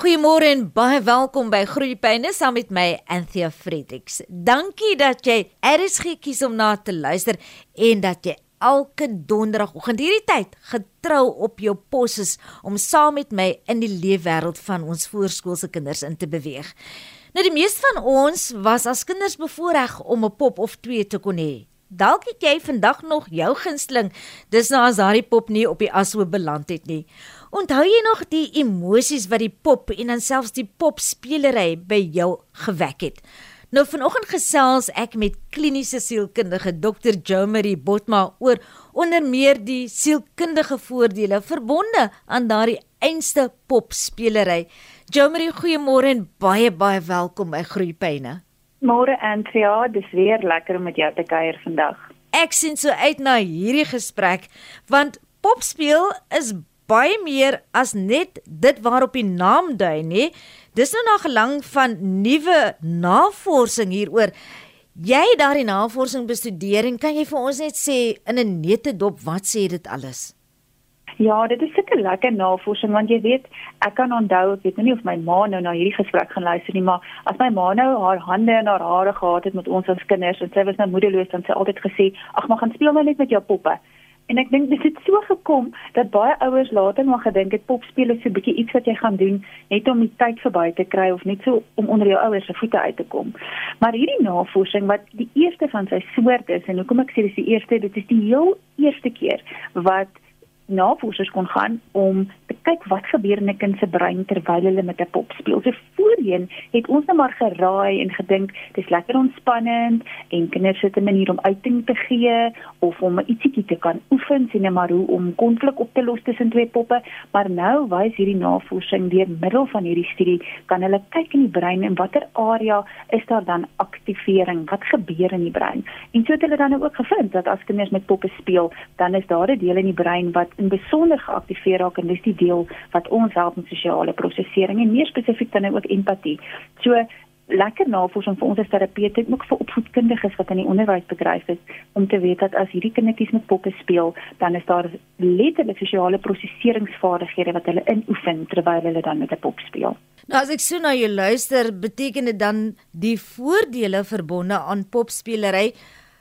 Goeiemôre en baie welkom by Groeipyne saam met my Anthea Fredericks. Dankie dat jy RSG kies om na te luister en dat jy elke donderdagoggend hierdie tyd getrou op jou pos is om saam met my in die leefwêreld van ons voorskoolse kinders in te beweeg. Nou die meeste van ons was as kinders bevoorreg om 'n pop of twee te kon hê. Dalk het jy vandag nog jou gunsteling, dis nou as daardie pop nie op die ashoop beland het nie. Onthou jy nog die emosies wat die pop en dan selfs die popspelery by jou gewek het? Nou vanoggend gesels ek met kliniese sielkundige Dr. Jo Marie Botma oor onder meer die sielkundige voordele verbonde aan daardie einste popspelery. Jo Marie, goeiemôre en baie baie welkom by Groepyne. Môre Andrea, dis weer lekker om met jou te kuier vandag. Ek sien so uit na hierdie gesprek want popspeel is baie meer as net dit waarop die naam dui, nê? Dis nou na gelang van nuwe navorsing hieroor. Jy het daardie navorsing bestudeer en kan jy vir ons net sê in 'n netedop wat sê dit alles? Ja, dit is seker lekker navorsing want jy weet, ek kan onthou, ek weet nou nie of my ma nou na hierdie gesprek gaan luister nie, maar as my ma nou haar hande en haar hare gehad het met ons as kinders en sy was nou moedeloos dan sy altyd gesê, "Ag, maar gaan speel nou net met jou poppe." En ek dink dit het so gekom dat baie ouers later maar gedink het popspeel is so 'n bietjie iets wat jy gaan doen net om die tyd verby te kry of net so om onder jou ouers se voete uit te kom. Maar hierdie navorsing wat die eerste van sy soort is en hoekom ek sê dis die eerste, dit is die heel eerste keer wat navorsers kon gaan om te kyk wat gebeur in 'n kind se brein terwyl hulle met 'n pop speel. So voorheen het ons net nou maar geraai en gedink dis lekker ontspannend en kinders sit 'n manier om uiting te gee of om ietsiekie te kan oefen sien net maar hoe om konflik op te los tussen twee poppe, maar nou wys hierdie navorsing deur middel van hierdie studie kan hulle kyk in die brein en watter area is daar dan aktivering, wat gebeur in die brein. En so het hulle dan ook gevind dat as kinders met poppe speel, dan is daar 'n deel in die brein wat in besonder geaktiveer raak en dis die deel wat ons help met sosiale prosesering en meer spesifiek dan ook empatie. So lekker navorsing vir ons as terapeute ook vir opvoedkundiges wat in die onderwysbedryf is om te weet dat as hierdie kindertjies met poppe speel, dan is daar letterlik sosiale proseseringsvaardighede wat hulle inoefen terwyl hulle dan met 'n pop speel. Nou as ek so na jou luister, beteken dit dan die voordele verbonde aan popspelery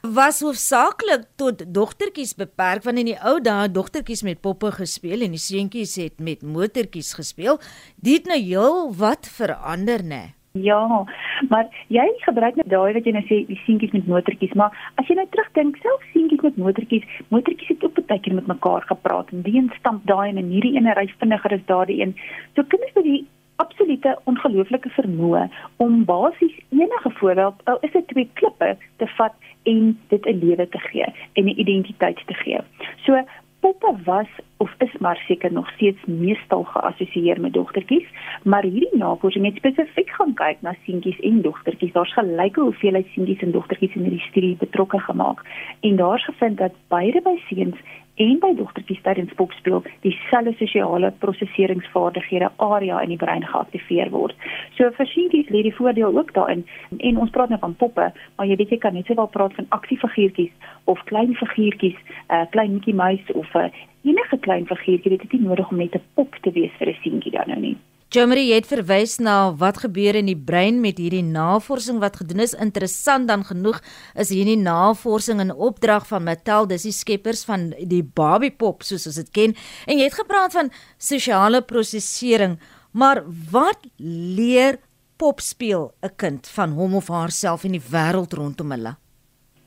was hoofsaaklik tot dogtertjies beperk want in die ou dae dogtertjies met poppe gespeel en die seentjies het met motortjies gespeel. Dit nou heel wat verander nê. Ja, maar jy gebruik net daai wat jy nou sê die seentjies met motortjies, maar as jy nou terugdink, self seentjies met motortjies, motortjies het op 'n tydjie met mekaar gepraat en die een stamp daai en hierdie ene ry vinniger as daardie een. So kinders met die absolute ongelooflike vermoë om basies enige voorbeeld, al is dit twee klippe te vat en dit 'n lewe te gee en 'n identiteit te gee. So poppe was of is maar seker nog steeds meestal geassosieer met dogtertjies, maar hierdie navorsing het spesifiek gaan kyk na seentjies en dogtertjies. Daar's gelyke hoeveelheid seentjies en dogtertjies in hierdie studie betrokke gemaak en daar's gevind dat beide by seuns en by dogtertjies tydens popspeel dieselfde sosiale proseseringsvaardighede area in die brein geaktiveer word. So vir seentjies lê die voordeel ook daarin en ons praat nou van poppe, maar jy weet jy kan net sowel praat van aksiefiguurtjies of klein figuurtjies, 'n uh, klein Mickey Mouse of 'n uh, enige klein figuurtjie. Dit is nie nodig om net 'n pop te wees vir 'n seentjie dan nou nie. Jomari het verwys na wat gebeur in die brein met hierdie navorsing wat gedoen is. Interessant dan genoeg is hierdie navorsing in opdrag van Mattel, dis die skeppers van die Barbie pop soos ons dit ken. En jy het gepraat van sosiale prosesering, maar wat leer pop speel 'n kind van hom of haarself in die wêreld rondom hulle?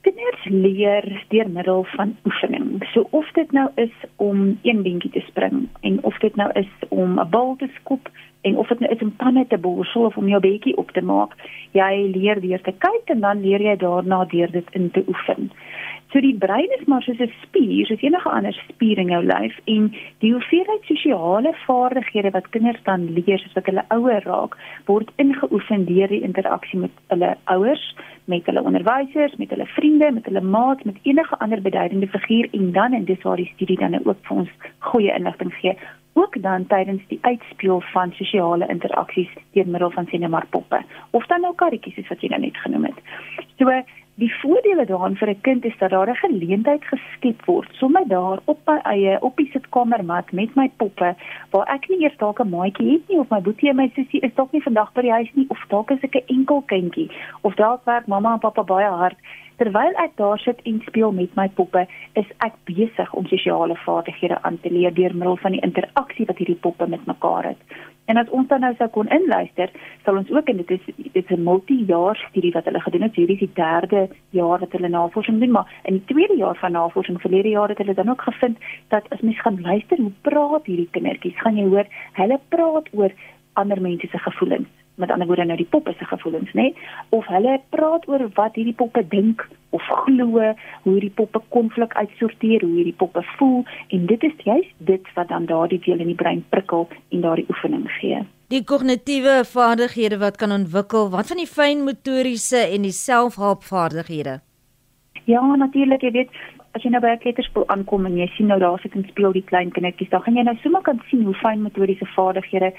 Kinders leer deur middel van oefening. So of dit nou is om een dingetjie te spring en of dit nou is om 'n bal te skop en of dit nou is om tande te borsel of om jou beetjie op te maak, jy leer deur te kyk en dan leer jy daarna deur dit in te oefen. So die brein is maar soos 'n spier, soos enige ander spier in jou lyf en die hoeveelheid sosiale vaardighede wat kinders dan leer soos wat hulle ouer raak, word ingeoefen deur die interaksie met hulle ouers, met hulle onderwysers, met hulle vriende, met hulle maats, met enige ander beduidende figuur en dan en dis waar die studie dan ook vir ons goeie inligting gee ook dan tydens die uitspeel van sosiale interaksies deur middel van sien maar poppe of dan nou karretjies soos wat jy nou net genoem het. So die voordele daaraan vir 'n kind is dat daar 'n geleentheid geskep word sommer daar op my eie op die sitkamermat met my poppe waar ek nie eers dalk 'n maatjie het nie of my boetie en my sussie is dalk nie vandag by die huis nie of dalk is ek 'n enkel kindjie of dalk werk mamma en pappa baie hard terwyl ek daar sit en speel met my poppe is ek besig om sosiale vaardighede aan te leer deur middel van die interaksie wat hierdie poppe met mekaar het En as ons dan nou sou kon inluister, sal ons ook en dit is dit is 'n multi-jaar studie wat hulle gedoen het. Hierdie is die derde jaar wat hulle navorsing doen, maar in die tweede jaar van navorsing verlede jaar het hulle dan ook gevind dat as mens gaan luister hoe praat hierdie kindertjies, gaan jy hoor hulle praat oor ander mense se gevoelens met ander woorde nou die poppe se gevoelens nê? Of hulle praat oor wat hierdie poppe dink of glo hoe hierdie poppe konflik uitsorteer hoe hierdie poppe voel en dit is juist dit wat dan daardie deel in die brein prikkel en daardie oefening gee. Die kognitiewe vaardighede wat kan ontwikkel wat van die fynmotoriese en die selfhelpvaardighede ja natuurlik jy weet As jy nou by 'n kleuterspoel aankom en jy sien nou daar sit en speel die klein kindertjies, dan gaan jy nou sommer kan sien hoe fyn motoriese vaardighede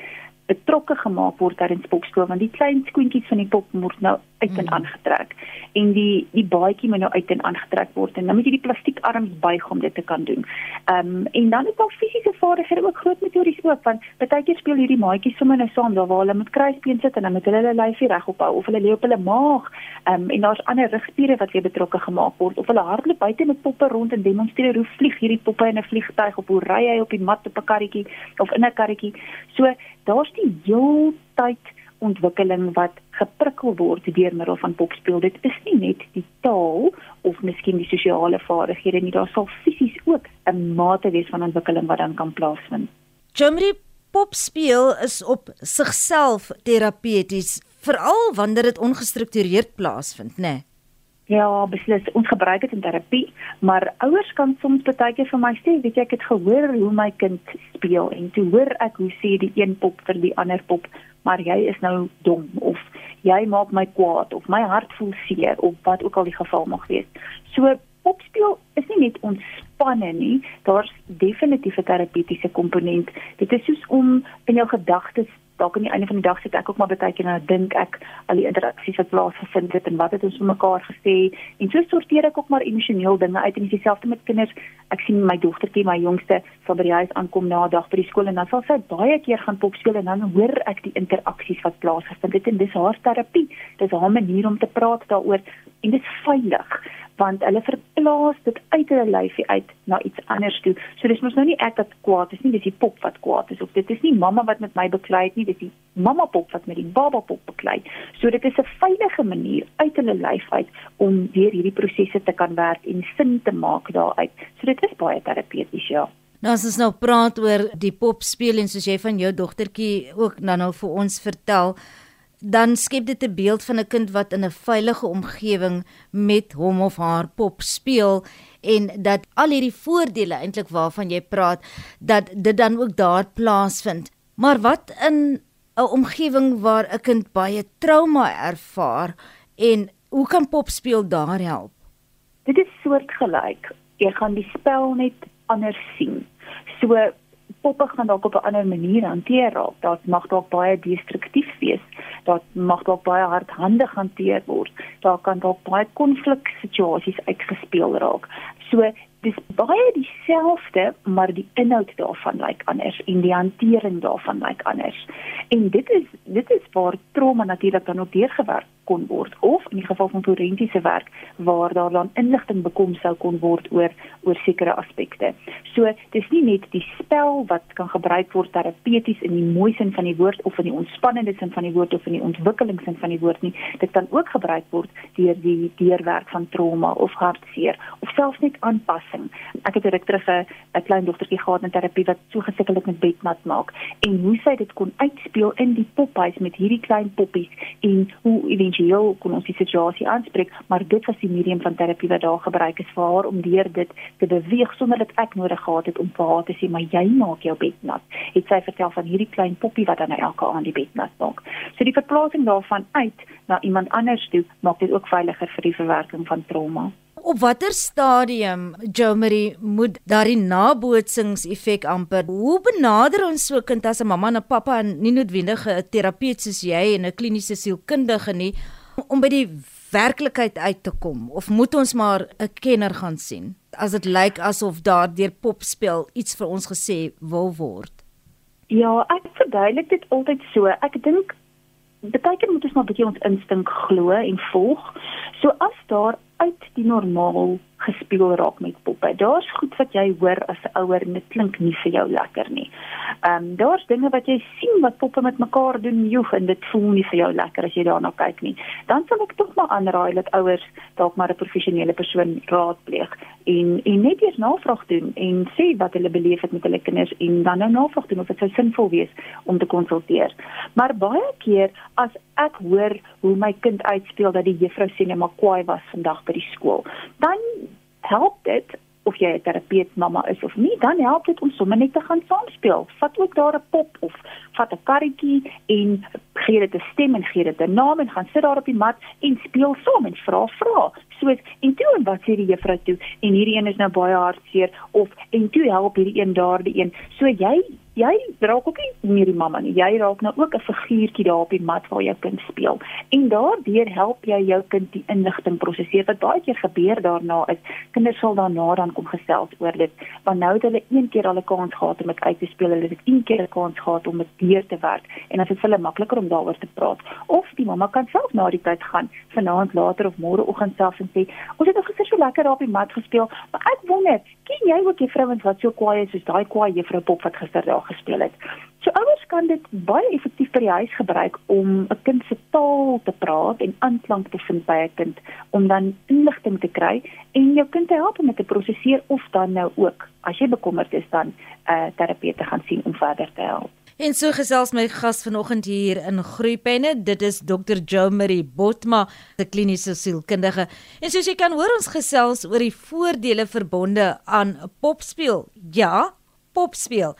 betrokke gemaak word daar in spokskool want die klein skoentjies van die pop moet nou uit en mm. aangetrek en die die baadjie moet nou uit en aangetrek word en dan moet jy die plastiekarms buig om dit te kan doen. Ehm um, en dan is daar fisiese vaardighede ook groot motories ook want baie keer speel hierdie maatjies sommer nou saam daar waar hulle met kruisbeen sit en dan moet hulle hulle lyfie regop hou of hulle lê op hulle maag. Ehm um, en daar's ander rugspiere wat weer betrokke gemaak word of hulle hardloop buite met poppe rond en demonstreer hoe vlieg hierdie poppe in 'n vliegtuig op hoe ry hy op die mat op 'n karretjie of in 'n karretjie. So daar's die heeltyd ontwikkeling wat geprikkel word deur middel van popspeel. Dit is nie net die taal of miskien die sosiale vaardighede nie, daar sal fisies ook 'n mate wees van ontwikkeling wat dan kan plaasvind. Jamie popspeel is op sigself terapeuties, veral wanneer dit ongestruktureerd plaasvind, né? Nee? Ja, beslis. Ons gebruik dit in terapie, maar ouers kan soms baie keer vir my sê, weet jy, ek het gehoor hoe my kind speel en toe hoor ek hoe sê die een pop vir die ander pop, maar jy is nou dom of jy maak my kwaad of my hart voel seer of wat ook al die geval mag wees. So popspeel is nie net ontspanne nie, daar's definitief 'n terapeutiese komponent. Dit is soos om in jou gedagtes dalk aan die einde van die dag sit ek ook maar baie keer nou dink ek al die interaksies wat plaasgevind het en wat het ons vir mekaar gesê. En so sorteer ek ook maar emosioneel dinge uit en dieselfde met kinders. Ek sien my dogtertjie my jongste sal by die huis aankom na 'n dag by die skool en dan sal sy baie keer gaan pop speel en dan hoor ek die interaksies wat plaasgevind het en dis haar terapie. Dis haar manier om te praat daaroor en dit is veilig want hulle verplaas dit uit hulle lyfie uit na iets anders toe. So dis mos nou nie ek wat kwaad is nie, dis die pop wat kwaad is of dit is nie mamma wat met my beklei het nie, dis die mamma pop wat met die baba pop beklei. So dit is 'n veilige manier uit hulle lyf uit om deur hierdie prosesse te kan werk en sin te maak daaruit. So dit is baie terapeuties ja. Nou as ons nou praat oor die pop speel en soos jy van jou dogtertjie ook nou nou vir ons vertel, dan skep dit 'n beeld van 'n kind wat in 'n veilige omgewing met hom of haar pop speel en dat al hierdie voordele eintlik waarvan jy praat dat dit dan ook daar plaasvind. Maar wat in 'n omgewing waar 'n kind baie trauma ervaar en hoe kan pop speel daar help? Dit is soortgelyk. Jy gaan die spel net anders sien. So poppe gaan dalk op 'n ander manier hanteer raak. Dit mag dalk baie destruktief wees. Dit mag dalk baie hardhandig hanteer word. Daar kan dalk baie konfliksituasies uitgespeel raak. So dis baie dieselfde, maar die inhoud daarvan lyk anders en die hantering daarvan lyk anders. En dit is dit is waar trauma natuurlik dan ook deurgewerk kon word of in die geval van forensiese werk waar daar dan inligting bekom sou kon word oor oor sekere aspekte. So dis nie net die spel wat kan gebruik word terapeuties in die mooi sin van die woord of in die ontspannende sin van die woord of in die ontwikkelingssin van die woord nie. Dit kan ook gebruik word deur die deurwerk van trauma of hartseer of selfs net aanpassing. Ek het direk terug 'n klein dogtertjie gehad in terapie wat so gesukkel het met bedmat maak en hoe sy dit kon uitspeel in die pophuis met hierdie klein poppies en hoe éventueel kon ons die situasie aanspreek, maar dit was die medium van terapie wat daar gebruik is vir haar om deur dit te beweeg sonder dat ek nodig gehad het om vir haar te sê maar jy maak jou bed nat. Het sy vertel van hierdie klein poppie wat dan nou elke aand die bed nat maak. So die verplasing daarvan uit na iemand anders toe maak dit ook veiliger vir die verwerking van trauma. Op watter stadium Jomari moet daardie nabootsingseffek amper? Hoe benader ons so 'n kind as 'n mamma en 'n pappa en nie noodwendig 'n terapeut soos jy en 'n kliniese sielkundige nie om by die werklikheid uit te kom of moet ons maar 'n kenner gaan sien as dit lyk asof daar deur popspel iets vir ons gesê wil word? Ja, ek verduidelik dit altyd so. Ek dink baie keer moet ons maar bietjie ons instink glo en volg. So as daar uit die normaal gespeel raak met poppe. Daar's goed wat jy hoor as 'n ouer en dit klink nie vir jou lekker nie. Ehm um, daar's dinge wat jy sien wat poppe met mekaar doen, joeg en dit voel nie vir jou lekker as jy daarna kyk nie. Dan sal ek tog maar aanraai dat ouers dalk maar 'n professionele persoon raadpleeg en en net eers navraag doen en sê wat hulle beleef het met hulle kinders en dan nou navraag doen of dit sou sinvol wees om te konsulteer. Maar baie keer as ek hoor hoe my kind uitspeel dat die juffrou sê net maar kwaai was vandag by die skool, dan help dit of jy 'n terapeut mamma is of nie, dan help dit om sommer net te gaan saamspeel. Vat ook daar 'n pop of vat 'n karretjie en gee dit 'n stem en gee dit 'n naam en gaan sit daar op die mat en speel saam en vra vra. Soos en toe en wat sê die juffrou toe en hierdie een is nou baie hartseer of en toe help hierdie een daardie een. So jy jy raak ook nie meer die mamma nie. Jy raak nou ook 'n figuurtjie daar op die mat waar jou kind speel. En daardeur help jy jou kind die inligting prosesseer. Wat baie keer gebeur daarna is kinders sal daarna dan kom gesels oor dit. Want nou het hulle een keer al 'n kans gehad om dit uit te speel. Hulle het een keer 'n kans gehad om dit deur te werk en dan is dit vir hulle makliker om daaroor te praat. Of die mamma kan self na die tyd gaan, vanaand later of môreoggend self en sê, "Ons het nog gister so lekker daar op die mat gespeel, maar ek wonder, ken jy ook juffrouens wat so kwaai is soos daai kwaai juffrou Pop wat gister daar gespeel het. So ouers kan dit baie effektief by die huis gebruik om 'n kind se taal te praat en aanklank te vind by 'n kind om dan inligting te kry en jou kind te help om dit te prosesseer of dan nou ook as jy bekommerd is dan 'n uh, terapeut te gaan sien om verder te help. En so gesels my gas vanoggend hier in Groepenne, dit is Dr. Jo Marie Botma, 'n kliniese sielkundige. En soos jy kan hoor ons gesels oor die voordele verbonde aan popspeel. Ja, popspeel.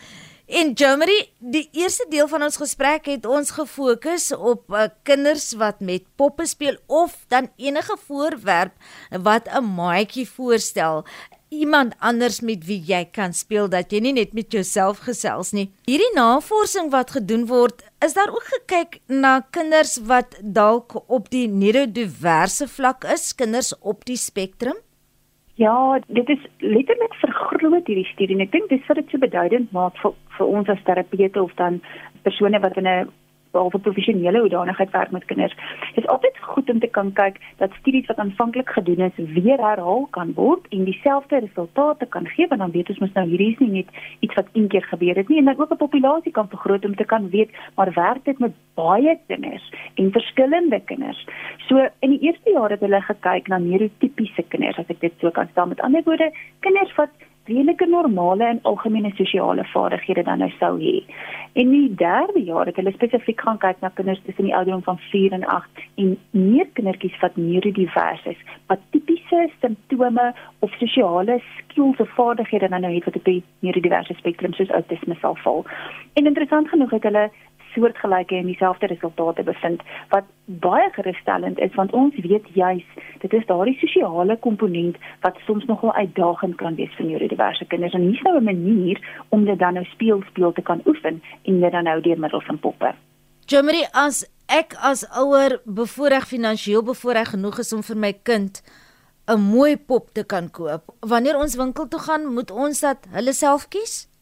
En Jomery, die eerste deel van ons gesprek het ons gefokus op uh, kinders wat met poppe speel of dan enige voorwerp wat 'n maatjie voorstel iemand anders met wie jy kan speel dat jy nie net met jouself gesels nie. Hierdie navorsing wat gedoen word, is daar ook gekyk na kinders wat dalk op die neurodiverse vlak is, kinders op die spektrum? Ja, dit is letterlik vergroot hierdie studie en ek dink dis wat dit so beduidend maak vir vir ons as terapeute of dan persone wat in 'n behalwe professionele hoedanigheid werk met kinders. Dit is altyd goed om te kan kyk dat studies wat aanvanklik gedoen is weer herhaal kan word en dieselfde resultate kan gee want dan weet ons mos nou hierdie is nie net iets wat een keer gebeur het nie en dan ook 'n populasie kan vergroot om te kan weet maar werk dit met baie kinders en verskillende kinders. So in die eerste jaar het hulle gekyk na neurotipiese kinders as ek dit so kan stel met ander woorde kinders wat redelike normale en algemene sosiale vaardighede dan nou sou hê. En die derde jaar het hulle spesifiek gaan kyk na kinders tussen die ouderdom van 4 en 8 en meer kindertjies wat neurodivers is, wat tipiese simptome of sosiale skills of vaardighede dan nou het wat op die neurodiverse spektrum soos autisme sal val. En interessant genoeg het hulle soortgelyke en dieselfde resultate bevind wat baie gerusstellend is want ons weet juis dit is daardie sosiale komponent wat soms nogal uitdagend kan wees vir neurodiverse kinders en hier's nou 'n manier om dit dan nou speel speel te kan oefen en dit dan nou deur middel van poppe. Jeremy as ek as ouer bevoorreg finansiëel bevoorreg genoeg is om vir my kind 'n mooi pop te kan koop. Wanneer ons winkel toe gaan, moet ons dat hulle self kies?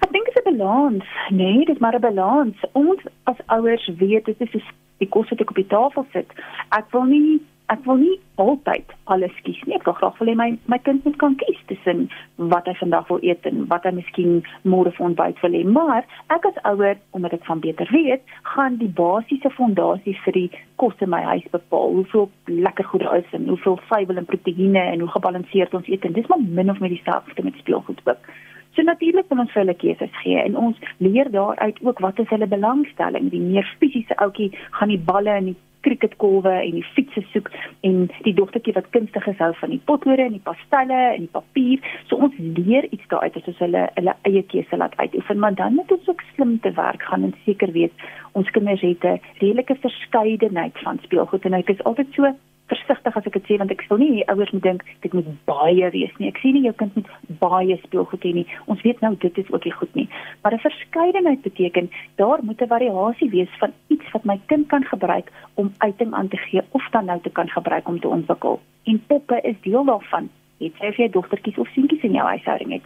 Ek dink dit is 'n balans. Nee, dit is maar 'n balans. Ons as ouers weet dit is die kos wat ek op die tafel sit. Ek wil nie ek wil nie altyd alles kies nie. Ek wil graag wil hê my my kind moet kan kies tussen wat hy vandag wil eet en wat hy miskien môre vir ontbyt wil hê. Maar ek as ouer, omdat ek van beter weet, gaan die basiese fondasie vir die kos in my huis bepaal. Hoeveel lekker goed daar is en hoeveel suiwer en proteïene en hoe gebalanseerd ons eet en dis maar min of meer dieselfde met speelgoed ook. So natuurlik wil ons vir hulle keuses gee en ons leer daaruit ook wat is hulle belangstelling. Die meer fisiese ouetjie gaan die balle en die cricketkolwe en die fietsse soek en die dogtertjie wat kunstig is hou van die potlode en die pastelle en die papier. So ons leer iets daaruit as ons hulle hulle eie keuse laat uitoefen, maar dan moet ons ook slim te werk gaan en seker weet ons kinders het 'n redelike verskeidenheid van speelgoed en dit is altyd so versigtig as ek dit sê want ek wil nie ouers moet dink dit moet baie wees nie. Ek sê nie jou kind moet baie speelgoed hê nie. Ons weet nou dit is ook nie goed nie. Maar 'n verskeidenheid beteken daar moet 'n variasie wees van iets wat my kind kan gebruik om uiting aan te gee of dan nou te kan gebruik om te ontwikkel. En poppe is deel daarvan. Jy sê jy dogtertjies of seentjies in jou huishouding het.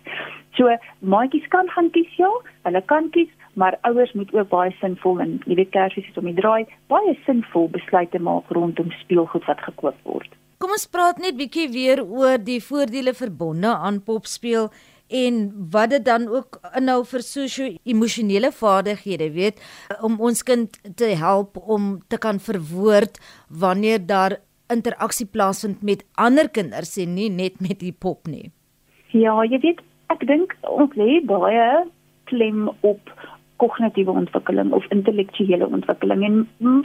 So maatjies kan gaan kies ja, hulle kan kies maar ouers moet ook baie sinvol en jy weet kersies is om die draai baie sinvol besluite maak rondom speelgoed wat gekoop word. Kom ons praat net bietjie weer oor die voordele verbonde aan popspeel en wat dit dan ook inhou vir sosio-emosionele vaardighede, weet, om ons kind te help om te kan verwoord wanneer daar interaksie plaasvind met ander kinders en nie net met die pop nie. Ja, jy weet, ek dink ons lê baie klem op kognitiewe ontwikkeling of intellektuele ontwikkeling en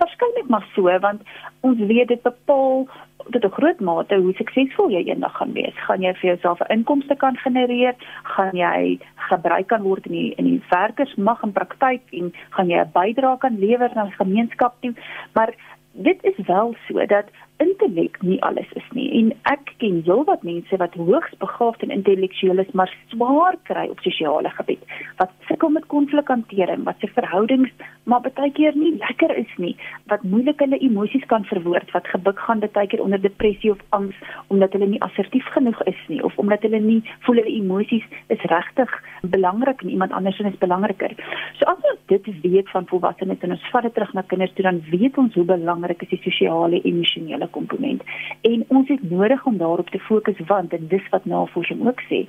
waarskynlik maar so want ons weet dit bepaal tot 'n groot mate hoe suksesvol jy eendag gaan wees. Gaan jy vir jouself 'n inkomste kan genereer? Gaan jy gebruik kan word in die in die werkersmag en praktyk en gaan jy 'n bydrae kan lewer aan die gemeenskap toe? Maar dit is wel so dat intellek nie alles is nie. En ek ken heelwat mense wat hoogs begaafd en intellektueel is maar swaar kry op sosiale gebied wat sukkel met konflikhantering wat se verhoudings maar baie keer nie lekker is nie wat moeilik hulle emosies kan verwoord wat gebuk gaan baie keer onder depressie of angs omdat hulle nie assertief genoeg is nie of omdat hulle nie voel hulle emosies is regtig belangrik en iemand anders is belangriker. So as ons dit weet van volwassenes en ons vat dit terug na kinders toe dan weet ons hoe belangrik is die sosiale emosionele sosiale komponent. En ons het nodig om daarop te fokus want en dis wat navorsing ook sê.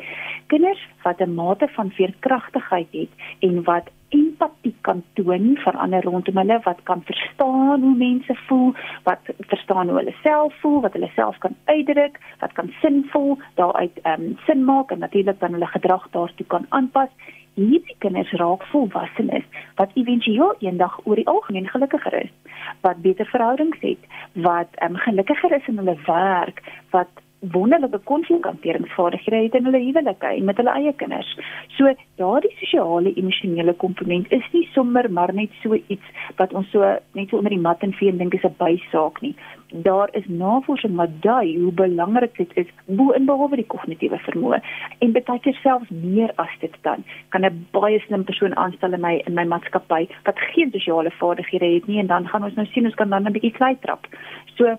Kinders wat 'n mate van veerkragtigheid het en wat empatie kan toon vir ander rondom hulle wat kan verstaan hoe mense voel wat verstaan hoe hulle self voel wat hulle self kan uitdruk wat kan sinvol daaruit ehm um, sin maak en natuurlik dan hulle gedrag daartoe kan aanpas hierdie kinders raak volwassenes wat éventueel eendag oor die algemeen gelukkiger is wat beter verhoudings het, wat um, gelukkiger is in hulle werk, wat wonderlike konflikhanteringsvaardighede het in hulle huwelike en met hulle eie kinders. So daardie sosiale emosionele komponent is nie sommer maar net so iets wat ons so net so onder die mat en vee dink is 'n bysaak nie. Daar is navorsing wat dui hoe belangrik dit is bo en behalwe die kognitiewe vermoë en baie keer selfs meer as dit dan kan 'n baie slim persoon aanstel in my in my maatskappy wat geen sosiale vaardighede het nie en dan gaan ons nou sien ons kan dan 'n bietjie klei trap. So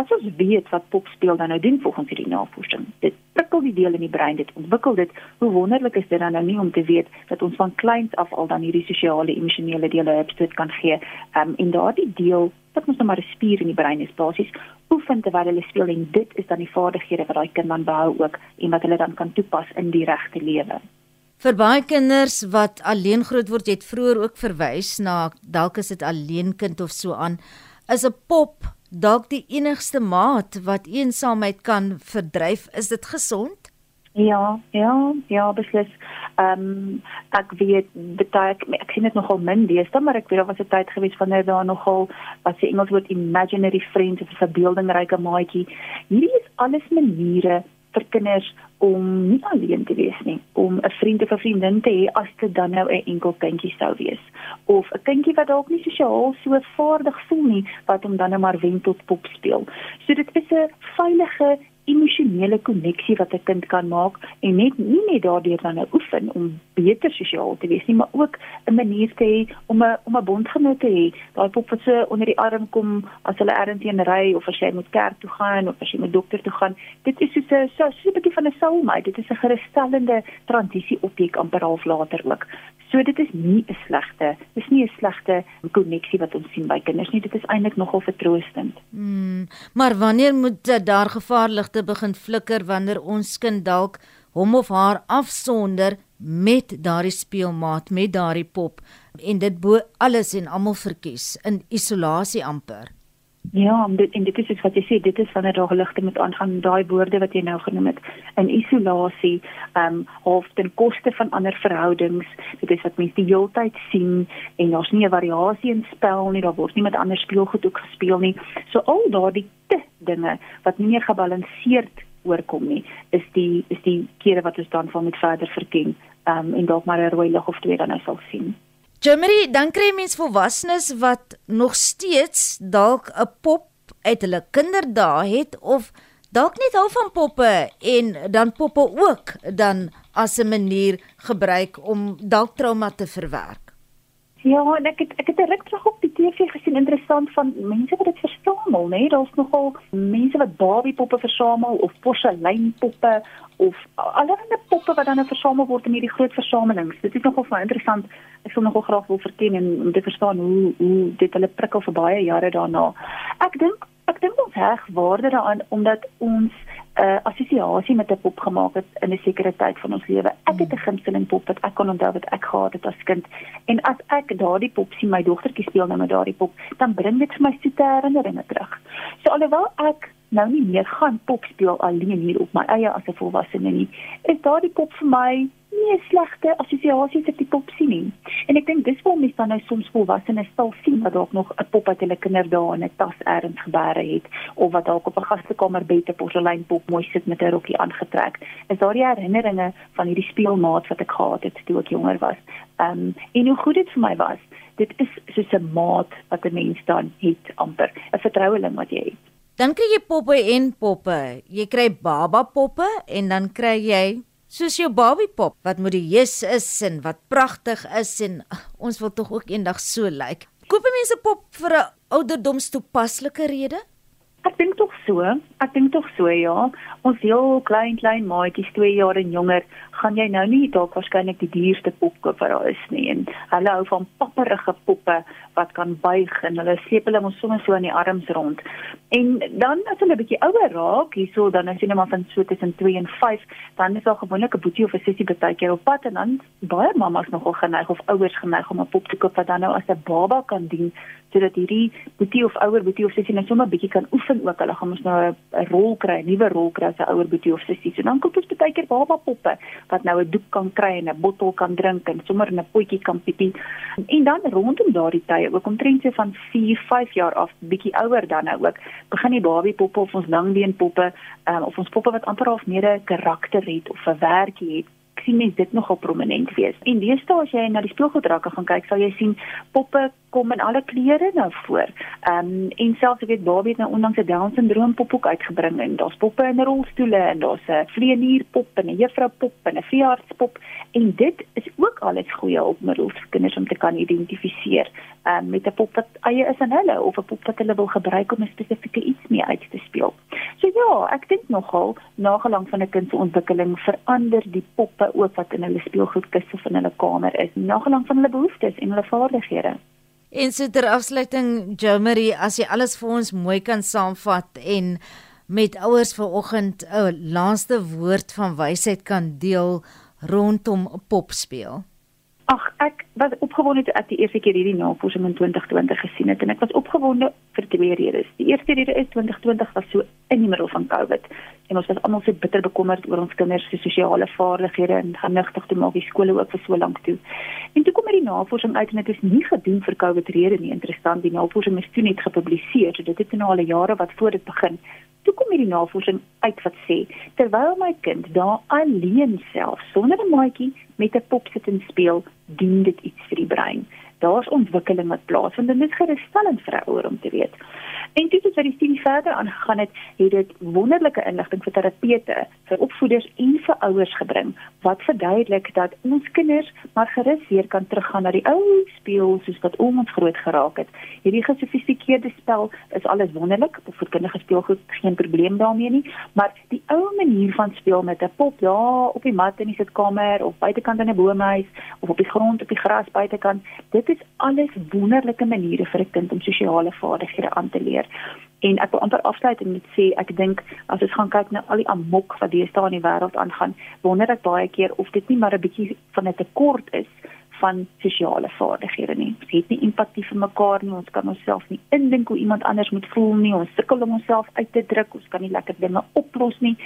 as ons weet wat pop speel dan nou doen volgens hierdie navorsing, dit prikkel die deel in die brein, dit ontwikkel dit. Hoe wonderlik is dit dan nou nie om te weet dat ons van kleins af al dan hierdie sosiale emosionele dele het kan gee. Ehm um, en daardie deel wat ons nou maar 'n spier in die brein is basies oefen terwyl hulle speel en dit is dan die vaardighede wat daai kind dan behou ook en wat hulle dan kan toepas in die regte lewe. Vir baie kinders wat alleen groot word, het vroeër ook verwys na dalk is dit alleen kind of so aan, is 'n pop dalk die enigste maat wat eensaamheid kan verdryf, is dit gesond? Ja, ja, ja, beslis. Ehm um, ek weet baie ek sien dit nogal min deesdae, maar ek weet daar was 'n tyd gewees wanneer daar nogal wat se Engels woord imaginary friends of 'n verbeeldingryke maatjie. Hierdie is alles maniere vir kinders om nie alleen te wees nie, om 'n vriend of 'n vriendin te hê as dit dan nou 'n enkel kindjie sou wees of 'n kindjie wat dalk nie sosiaal so vaardig voel nie wat hom dan nou maar wen tot pop speel. So dit is 'n veilige emosionele koneksie wat 'n kind kan maak en net nie net daardeur dan nou oefen om beter sosiaal te wees nie, maar ook 'n manier te hê om 'n om 'n bondgenoot te hê. Daai pop wat so onder die arm kom as hulle ergens ry of as jy moet kerk toe gaan of as jy met dokter toe gaan. Dit is soos 'n so 'n bietjie van 'n soulmate. Dit is 'n gerusstellende transisie objek amper half later ook. So dit is nie 'n slegte, dis nie 'n slegte koneksie wat ons sien by kinders nie. Dit is eintlik nogal vertroostend. Mm, maar wanneer moet daar gevaarligte begin flikker wanneer ons kind dalk hom of haar afsonder met daardie speelmaat, met daardie pop en dit bo alles en almal verkies in isolasie amper? Ja, dit, en dit is iets wat jy sê, dit is wanneer daar geligte moet aangaan, daai woorde wat jy nou genoem het, in isolasie, ehm um, of ten koste van ander verhoudings. Dit is wat mense die hele tyd sien en daar's nie 'n variasie in spel nie, daar word nie met ander speelgoed ook gespeel nie. So al daardie te dinge wat nie meer gebalanseerd oorkom nie, is die is die kere wat ons dan van met verder verken, ehm um, en dalk maar 'n rooi lig of twee dan nou sal sien. Jeremy, dan kry mens volwassenes wat nog steeds dalk 'n pop uit hulle kinderdae het of dalk net hou van poppe en dan poppe ook dan as 'n manier gebruik om dalk trauma te verwerk. Ja, en ek het ek het reg terug op die TV gesien interessant van mense wat dit versamel, né? Nee? Daar's nogal mense wat Barbie-poppe versamel of porseleinpoppe of allerlei poppe wat dan nou versamel word in hierdie groot versamelings. Dit is nogal baie interessant. Ek sou nogal graag wil verken en om te verstaan hoe hoe dit hulle prikkel vir baie jare daarna. Ek dink ek dink ons heg waarde daaraan omdat ons 'n uh, assosiasie met 'n pop gemaak het in 'n sekere tyd van ons lewe. Ek het 'n gunsteling pop wat ek kon onthou wat ek gehad het as kind. En as ek daardie pop sien, my dogtertjie speel nou met daardie pop, dan bring dit vir my so herinneringe terug. So alhoewel ek nou nie meer gaan pop speel alleen hier op my eie as 'n volwassene nie, is daardie pop vir my nie 'n slegte assosiasie met die pop sien nie. En ek dink dis waar mense dan nou soms volwassenes sal sien wat dalk nog 'n pop uit hulle kinderdae in 'n tas ergens gebêre het of wat dalk op 'n gastekamerbed 'n porseleinpop mooi sit met 'n rokkie aangetrek. Is daar die herinneringe van hierdie speelmaat wat ek gehad het toe ek jonger was. Ehm um, en hoe goed dit vir my was. Dit is soos 'n maat wat 'n mens dan het amper, 'n vertroueling wat jy het. Dan kry jy poppe en poppe. Jy kry baba poppe en dan kry jy soos jou Barbie pop wat modieus is en wat pragtig is en uh, ons wil tog ook eendag so lyk. Like. Koop mense pop vir 'n ouderdomstoepaslike rede? Ek dink tog so. Ek dink tog so ja. Ons heel klein klein maatjies 2 jaar en jonger, gaan jy nou nie dalk waarskynlik die duurste pop koop wat daar is nie. En hulle hou van papperige poppe wat kan buig en hulle sleep hulle mos sommer so in die arms rond. En dan as hulle 'n bietjie ouer raak, hierso dan as jy net maar van so tussen 2 en 5, dan is daar gewoonlik 'n boetie of 'n sussie baie keer op pad en dan baie mamas nogal geneig of ouers geneig om 'n pop te koop wat dan nou as 'n baba kan dien sodat hierdie boetie of ouer boetie of sussie net sommer 'n bietjie kan oefen ook. Hulle gaan mos nou 'n rol kry, 'n nuwe rol kry as 'n ouer boetie of sussie. So dan koop ons baie keer baba poppe wat nou 'n doek kan kry en 'n bottel kan drink en sommer in 'n potjie kan piepie. En dan rondom daardie tye, ook omtrent so van 4, 5 jaar af, bietjie ouer dan nou ook, begin die babie poppe of ons langbeen poppe, um, of ons poppe wat amper half meer 'n karakter het of 'n werkie het sien dit nogal prominent wees. En deesdae as jy na die speelgoedrakke gaan kyk, sal jy sien poppe kom in alle kleure nou voor. Ehm um, en selfs ek weet Barbie het nou onlangs 'n Down syndroom pop ook uitgebring en daar's poppe in rolstoele en daar's 'n vlieënierpop en 'n juffrou pop en 'n veeartspop en dit is ook alles goeie opmiddels vir kinders om te kan identifiseer um, met 'n pop wat eie is aan hulle of 'n pop wat hulle wil gebruik om 'n spesifieke iets mee uit te speel. So ja, ek dink nogal nagelang van 'n kind se ontwikkeling verander die poppe ook wat in hulle speelgoedkiste van hulle kamer is, nagelang van hulle behoeftes en hulle vaardighede. En so ter afsluiting, Jo Marie, as jy alles vir ons mooi kan saamvat en met ouers vanoggend 'n laaste woord van wysheid kan deel rondom pop speel. Ag, ek was opgewonde toe ek die eerste keer hierdie navorsing in 2020 gesien het en ek was opgewonde vir twee redes. Die eerste rede is 2020 was so in die middel van COVID en ons was almal so bitter bekommerd oor ons kinders se sosiale vaardighede en genigtig te maak die skole ook vir so lank toe. En toe kom hierdie navorsing uit en dit is nie gedoen vir COVID rede nie. Interessant, die navorsing is toe net gepubliseer, so dit het nou al jare wat voor dit begin. Toe kom hierdie navorsing uit wat sê terwyl my kind daar alleen self sonder 'n maatjie met 'n pop sit en speel, doen dit iets vir die brein. Daar's ontwikkeling wat plaasvind en dit is gerusstellend vir 'n ouer om te weet. En dit is wat die studie verder aangegaan het, het dit wonderlike inligting vir terapeute, vir opvoeders en vir ouers gebring wat verduidelik dat ons kinders maar gerus weer kan teruggaan na die ou speel soos wat ons groot geraak het. Hierdie gesofistikeerde spel is alles wonderlik, of vir kinders speel goed, geen probleem daarmee nie, maar die ou manier van speel met 'n pop, ja, op die mat in die sitkamer of buitekant in 'n boomhuis of op die grond op die gras buitekant, dit is alles wonderlike maniere vir 'n kind om sosiale vaardighede aan te leer. En ek wil amper afsluit en net sê ek dink as ons gaan kyk na al die amok wat deesdae in die wêreld aangaan, wonder ek baie keer of dit nie maar 'n bietjie van 'n tekort is van sosiale vaardighede nie. Ons het nie empatie vir mekaar nie. Ons kan onsself nie indink hoe iemand anders moet voel nie. Ons sukkel om onsself uit te druk. Ons kan nie lekker dinge oplos nie.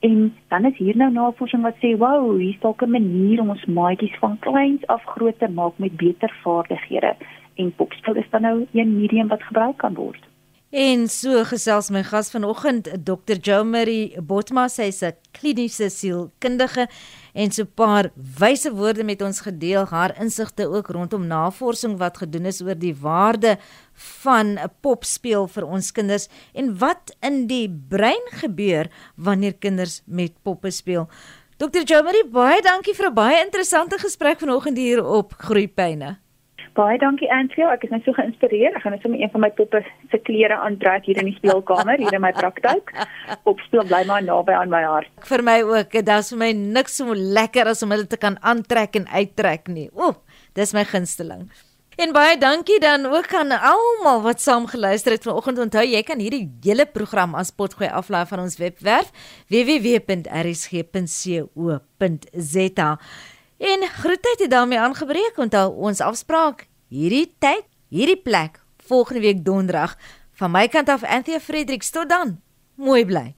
En dan is hier nou navorsing wat sê, "Wow, hier's dalk 'n manier om ons maatjies van kleins af groot te maak met beter vaardighede." En popspel is dan nou 'n medium wat gebruik kan word. En so gesels my gas vanoggend, Dr. Jo Marie Botma, sy's 'n kliniese sielkundige en so 'n paar wyse woorde met ons gedeel, haar insigte ook rondom navorsing wat gedoen is oor die waarde van 'n popspeel vir ons kinders en wat in die brein gebeur wanneer kinders met poppe speel. Dr. Jo Marie, baie dankie vir 'n baie interessante gesprek vanoggend hier op Groeipyne. Baie dankie Antjie, ek is net so geïnspireer. Ek gaan net sommer een van my poppe se klere aantrek hier in die speelkamer, hier in my praktyk. Popspeel bly maar naby aan my hart. Vir my ook, is vir my niks so lekker as om hulle te kan aantrek en uittrek nie. Ooh, dis my gunsteling. En baie dankie dan ook aan almal wat saam geluister het vanoggend. Onthou jy kan hierdie hele program as potgooi aflaai van ons webwerf www.rsg.co.za. En groetheid het daarmee aangebreek. Onthou ons afspraak hierdie tyd, hierdie plek volgende week donderdag. Van my kant af Anthea Fredericks tot dan. Mooi bly.